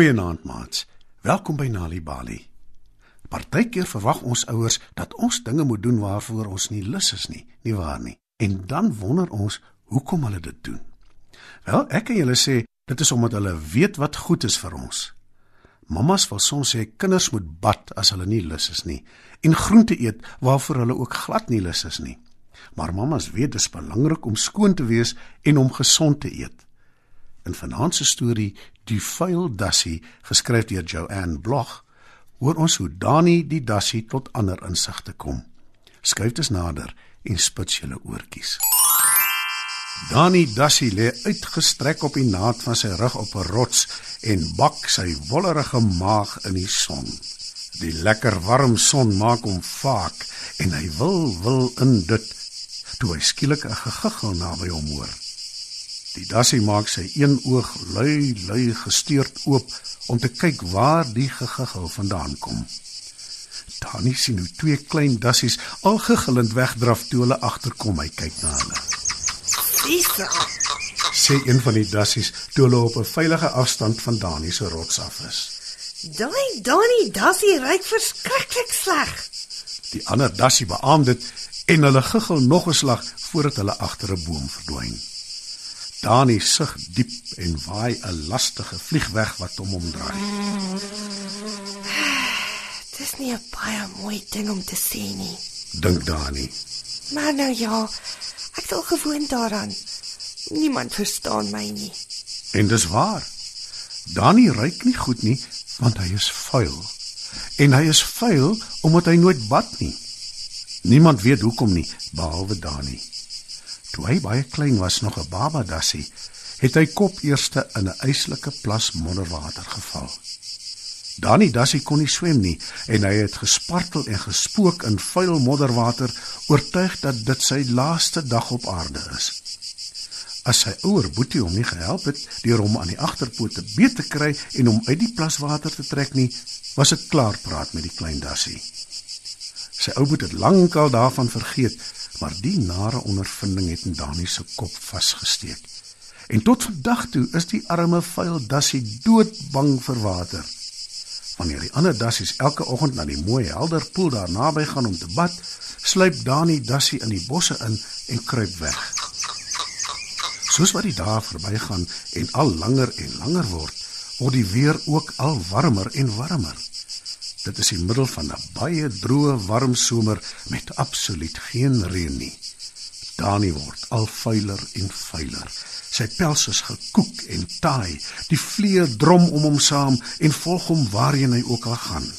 Goeienaand, maats. Welkom by Nali Bali. Partykeer verwag ons ouers dat ons dinge moet doen waarvoor ons nie lus is nie, nie waar nie? En dan wonder ons hoekom hulle dit doen. Wel, ek kan julle sê, dit is omdat hulle weet wat goed is vir ons. Mammas wil soms sê kinders moet bad as hulle nie lus is nie en groente eet waarvoor hulle ook glad nie lus is nie. Maar mammas weet dit is belangrik om skoon te wees en om gesond te eet. In vanaand se storie Die vuil dassie geskryf deur Joanne Bloch hoor ons hoe Dani die dassie tot ander insigte kom. Skuif dit nader en spits julle oortjies. Dani dassie lê uitgestrek op die naad van sy rug op 'n rots en bak sy wollerige maag in die son. Die lekker warm son maak hom vaak en hy wil wil in dit toe hy skielik 'n gegiggel naby hom hoor. Die dassie maak sy een oog lui lui gesteurd oop om te kyk waar die gegiggel vandaan kom. Tannie sien hoe twee klein dassies al giggelend wegdraf toe hulle agterkom hy kyk na hulle. Lisa, Sê een van die dassies toe hulle op 'n veilige afstand van Dani se rots af is. daai Donnie Dassie ryk verskriklik sleg. Die ander dassie beamoed dit en hulle giggel nog 'n slag voordat hulle agter 'n boom verdwyn. Dani sug diep en waai 'n lastige vlieg weg wat hom omdraai. Dis nie 'n baie mooi ding om te sê nie. Dink Dani. Maar nou ja, ek is al gewoond daaraan. Niemand verstaan my nie. En dis waar. Dani ruik nie goed nie want hy is vuil. En hy is vuil omdat hy nooit bad nie. Niemand weet hoekom nie behalwe Dani. Toe hy baie klein was, nog 'n baba dassie, het hy kop eerste in 'n yslike plas modderwater geval. Dani dassie kon nie swem nie en hy het gespartel en gespook in vuil modderwater, oortuig dat dit sy laaste dag op aarde is. As sy ouer Boetie hom nie gehelp het deur hom aan die agterpote beet te kry en hom uit die plaswater te trek nie, was dit klaar praat met die klein dassie. Sy ou boet het lankal daarvan vergeet, maar die nare ondervinding het in Dani se kop vasgesteek. En tot vandag toe is die arme vuil dassie doodbang vir water. Wanneer die ander dassies elke oggend na die mooi helder poel daar naby gaan om te bad, sluip Dani dassie in die bosse in en kruip weg. Soos wat die dae verbygaan en al langer en langer word, word die weer ook al warmer en warmer. Dit is die middel van 'n baie droë, warm somer met absoluut geen reën nie. Dani word al vuiler en vuiler. Sy pels is gekoek en taai. Die vliee drom om hom saam en volg hom waarheen hy ook al gaan.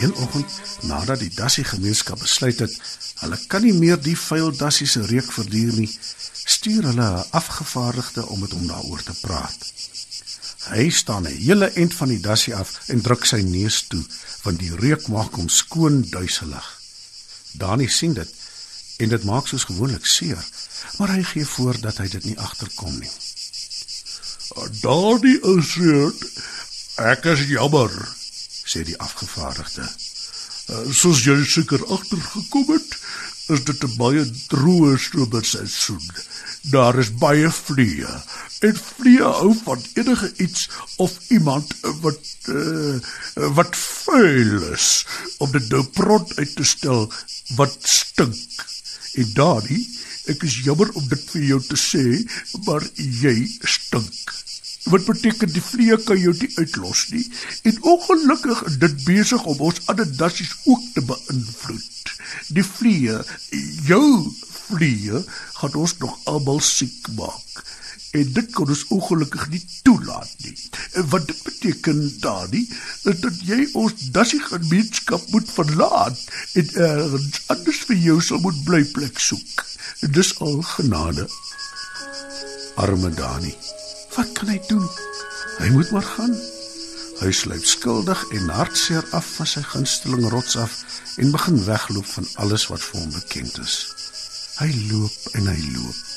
Een oggend, nadat die dassie gemeenskap besluit het hulle kan nie meer die vuil dassie se reuk verduur nie, stuur hulle 'n afgevaardigde om met hom daaroor te praat. Hy staan 'n hele end van die dassie af en druk sy neus toe, want die reuk maak hom skoon duiselig. Dani sien dit en dit maak soos gewoonlik seer, maar hy gee voor dat hy dit nie agterkom nie. Daardie is dit. Ek is jammer, sê die afgevaardigde. Uh, soos jy seker agtergekom het, is dit 'n baie droë somerseisoen. Daar is baie vliee. En vliee hou van enige iets of iemand wat uh, wat vuil is om dit nou prot uit te stel wat stink. En daardie, ek is jammer om dit vir jou te sê, maar jy stink. Wat beteken die vliee kan jou nie uitlos nie. En ongelukkig is dit besig om ons ander dassies ook te beïnvloed. Die vliee, jou vliee, gaan ons nog almal siek maak. En dit kan ons ongelukkig nie toelaat nie. Wat dit beteken daardie dat jy ons dassie gemeenskap moet verlaat en ergens anders vir jou sal moet bly plek soek. Dis al genade. Arme Dani. Wat kan hy doen? Hy moet maar gaan. Hy sluip skuldig en hartseer af van sy gunsteling rots af en begin wegloop van alles wat vir hom bekend is. Hy loop en hy loop.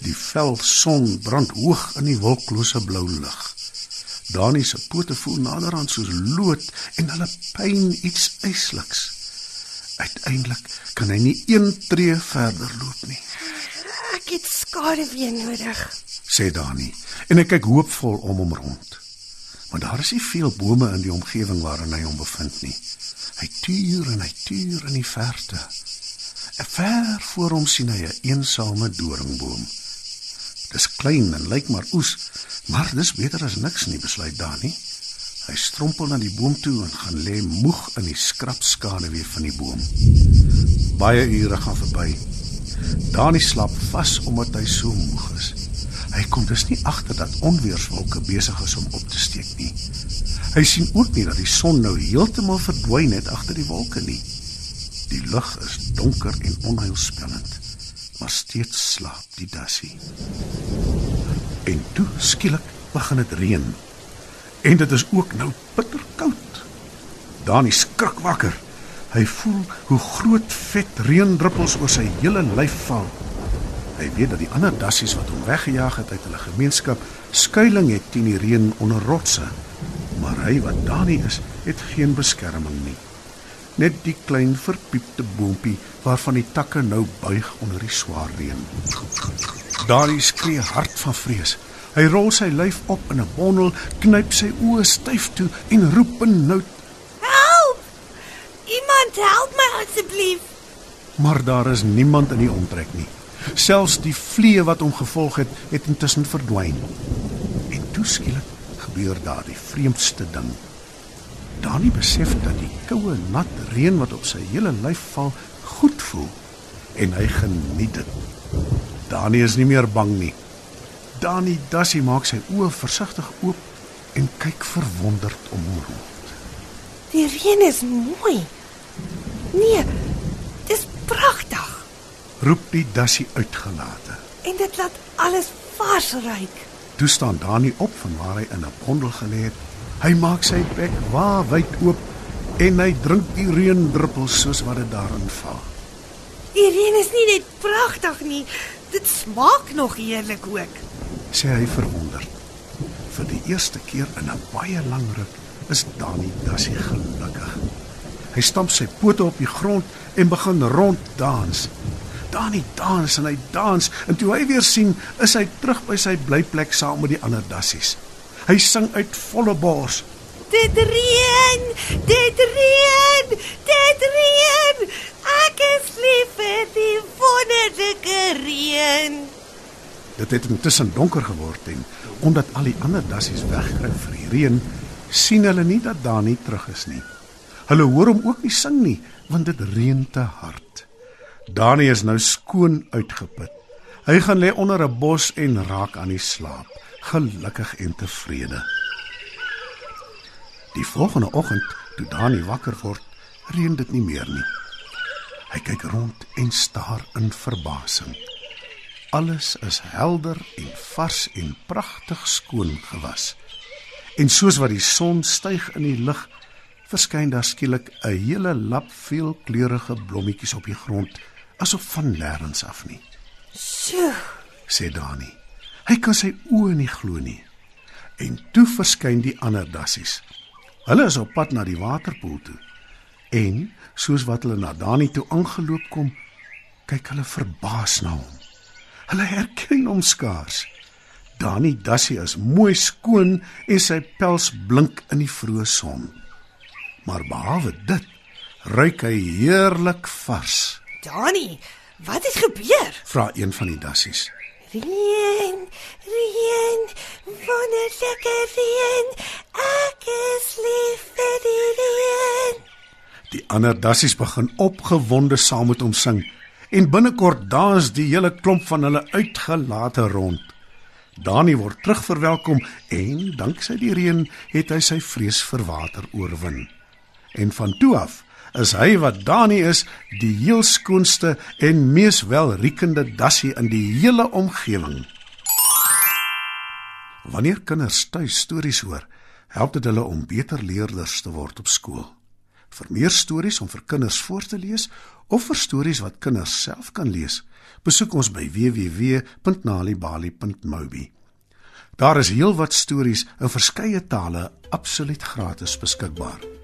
Die vel son brand hoog in die wolklose blou lug. Dani se pote voel naderhand soos lood en hulle pyn iets ysliks. Uiteindelik kan hy nie een tree verder loop nie. Ek het skade weer nodig. sê Dani en hy kyk hoopvol om hom rond. Maar daar is nie veel bome in die omgewing waarin hy hom bevind nie. Hy tuur en hy tuur in die verte. Ver voor hom sien hy 'n een eensame doringboom. Dis klein en lyk maar oes, maar dis beter as niks nie, besluit Dani. Hy strompel na die boom toe en gaan lê moeg in die skrapskade weer van die boom. Baie ure gaan verby. Dani slaap vas omdat hy so moeg is. Hy kom dus nie agter dat onweerswolke besig is om op te steek nie. Hy sien ook nie dat die son nou heeltemal verdwyn het agter die wolke nie. Die lug is donker en onheilspellend, maar steeds slaap die dassie. En toe skielik begin dit reën. En dit is ook nou bitterkoud. Dani skrik wakker. Hy voel hoe groot vet reendruppels oor sy hele lyf val. Hy weet dat die ander dassies wat hom weggejaag het uit hulle gemeenskap skuilings het teen die reën onder rotse. Maar hy wat Dani is, het geen beskerming nie. Net die klein verpiepte boontjie waarvan die takke nou buig onder die swaar reën. Dani skree hard van vrees. Hy rol sy lyf op in 'n bondel, knyp sy oë styf toe en roep benoud, Help! Iemand help my asseblief. maar daar is niemand in die omtrek nie. Selfs die vliee wat hom gevolg het, het intussen verdwyn. En toe skielik gebeur daar die vreemdste ding. Dani besef dat die koue, nat reën wat op sy hele lyf val, goed voel en hy geniet dit. Dani is nie meer bang nie. Dani Dassie maak sy oë versigtig oop en kyk verwonderd om hom rond. Die reën is mooi. Nee, dis pragtig Roep die Dassie uitgelate. en dit laat alles vars ruik. Toe staan Dani op van waar hy in 'n bondel gelê het. Hy maak sy bek waawyd oop en hy drink die reendruppels soos wat dit daarin val. Die reën is nie net pragtig nie, dit smaak nog heerlik ook. Sê hy verwonderd. Vir die eerste keer in 'n baie lang ruk is Dani Dassie gelukkig. Hy stamp sy pote op die grond en begin ronddans. Dani dans en hy dans en toe hy weer sien, is hy terug by sy blyplek saam met die ander dassies. Hy sing uit volle bors. Dit reën, dit reën, dit reën. Ek is lief vir die wonderlike reën. Dit het intussen donker geword en omdat al die ander dassies wegkruip vir die reën, sien hulle nie dat Dani terug is nie. Hulle hoor hom ook nie sing nie, want dit reën te hard. Dani is nou skoon uitgeput. Hy gaan lê onder 'n bos en raak aan die slaap, gelukkig en tevrede. Die volgende oggend, toe Dani wakker word, reën dit nie meer nie. Hy kyk rond en staar in verbasing. Alles is helder en vars en pragtig skoon gewas. En soos wat die son styg in die lug, verskyn daar skielik 'n hele lap veelkleurige blommetjies op die grond, asof van nêrens af nie, Sjoe, sê Dani. Hy kan sy oë nie glo nie. En toe verskyn die ander dassies. Hulle is op pad na die waterpoel toe. En soos wat hulle na Dani toe aangeloop kom, kyk hulle verbaas na hom. Hulle herken hom skaars. Dani Dassie is mooi skoon en sy pels blink in die vroeë son. Maar behalwe dit, ruik hy heerlik vars. Dani, wat het gebeur? Vra een van die dassies. Reën, reën, wonderlike reën. Ek is lief vir die reën. Die ander dassies begin opgewonde saam met hom sing en binnekort dans die hele klomp van hulle uitgelate rond. Dani word terugverwelkom en danksy die reën het hy sy vrees vir water oorwin. En van toe af is hy wat Dani is, die heel skoonste en mees welriekende dassie in die hele omgewing. Wanneer kinders tuis stories hoor, help dit hulle om beter leerders te word op skool. Vir meer stories om vir kinders voor te lees of vir stories wat kinders self kan lees, besoek ons by www.nalibali.mobi. Daar is heelwat stories in verskeie tale absoluut gratis beskikbaar.